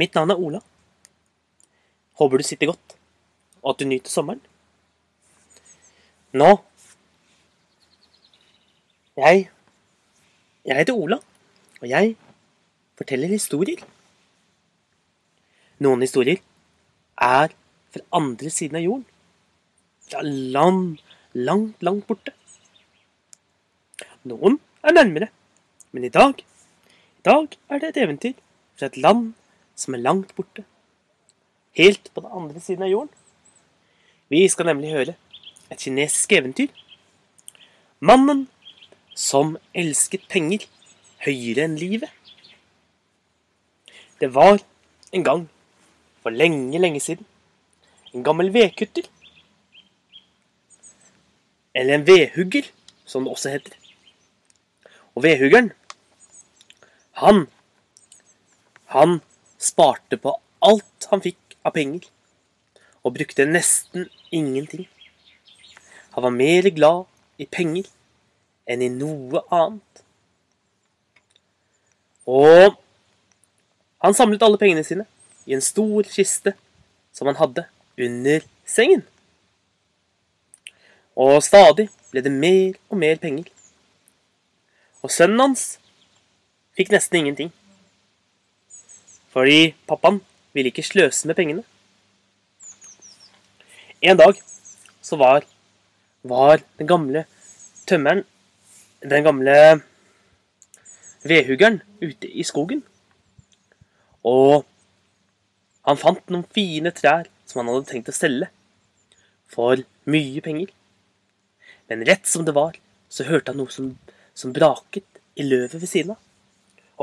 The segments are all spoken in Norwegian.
Mitt navn er Ola. Håper du sitter godt, og at du nyter sommeren. Nå Jeg Jeg heter Ola, og jeg forteller historier. Noen historier er fra andre siden av jorden. Fra land langt, langt borte. Noen er nærmere, men i dag I dag er det et eventyr fra et land som er langt borte. Helt på den andre siden av jorden. Vi skal nemlig høre et kinesisk eventyr. Mannen som elsket penger høyere enn livet. Det var en gang, for lenge, lenge siden, en gammel vedkutter. Eller en vedhugger, som det også heter. Og vedhuggeren, han Han sparte på alt han fikk av penger, og brukte nesten ingenting. Han var mer glad i penger enn i noe annet. Og han samlet alle pengene sine i en stor kiste som han hadde under sengen. Og stadig ble det mer og mer penger. Og sønnen hans fikk nesten ingenting. Fordi pappaen ville ikke sløse med pengene. En dag så var, var den gamle tømmeren Den gamle vedhuggeren ute i skogen. Og han fant noen fine trær som han hadde tenkt å selge for mye penger. Men rett som det var, så hørte han noe som, som braket i løvet ved siden av.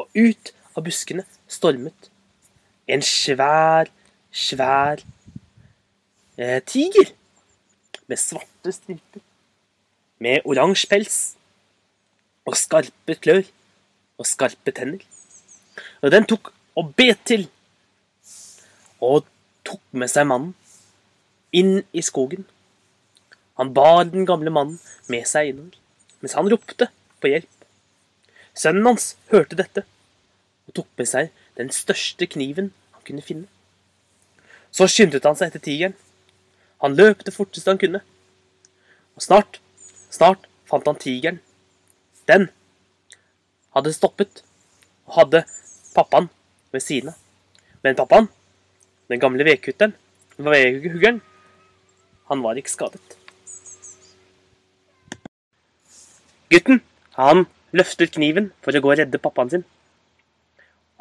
Og ut av buskene stormet en svær, svær eh, tiger. Med svarte striper. Med oransje pels. Og skarpe klør. Og skarpe tenner. Og den tok og bet til. Og tok med seg mannen inn i skogen. Han bar den gamle mannen med seg innover, mens han ropte på hjelp. Sønnen hans hørte dette og tok med seg den største kniven kunne finne. Så skyndte han seg etter tigeren. Han løp det forteste han kunne. Og snart, snart fant han tigeren. Den hadde stoppet og hadde pappaen ved siden av. Men pappaen, den gamle vedkutteren, vedhuggeren, han var ikke skadet. Gutten, han løftet kniven for å gå og redde pappaen sin.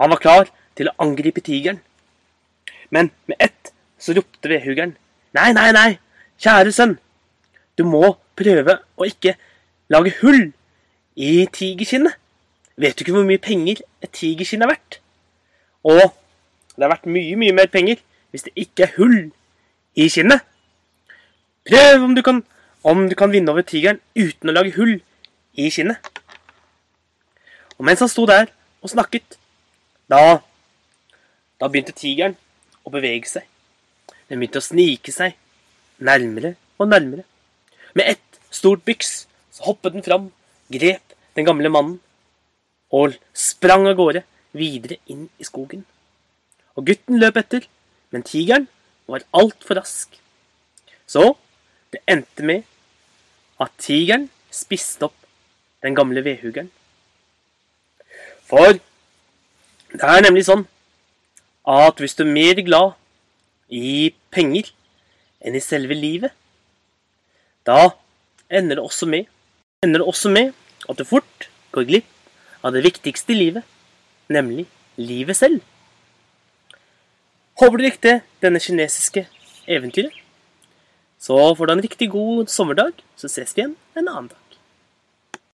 Han var klar til å angripe tigeren. Men med ett så ropte vedhuggeren. Nei, nei, nei, kjære sønn. Du må prøve å ikke lage hull i tigerskinnet. Vet du ikke hvor mye penger et tigerskinn er verdt? Og det er verdt mye, mye mer penger hvis det ikke er hull i skinnet. Prøv om du kan, om du kan vinne over tigeren uten å lage hull i kinnet. Og mens han sto der og snakket, da Da begynte tigeren å bevege seg. Den begynte å snike seg nærmere og nærmere. Med ett stort byks så hoppet den fram, grep den gamle mannen og sprang av gårde videre inn i skogen. Og gutten løp etter, men tigeren var altfor rask. Så det endte med at tigeren spiste opp den gamle vedhuggeren. For det er nemlig sånn at hvis du er mer glad i penger enn i selve livet, da ender det også med, ender det også med at du fort går glipp av det viktigste i livet, nemlig livet selv. Håper du likte denne kinesiske eventyret. Så får du en riktig god sommerdag, så ses vi igjen en annen dag.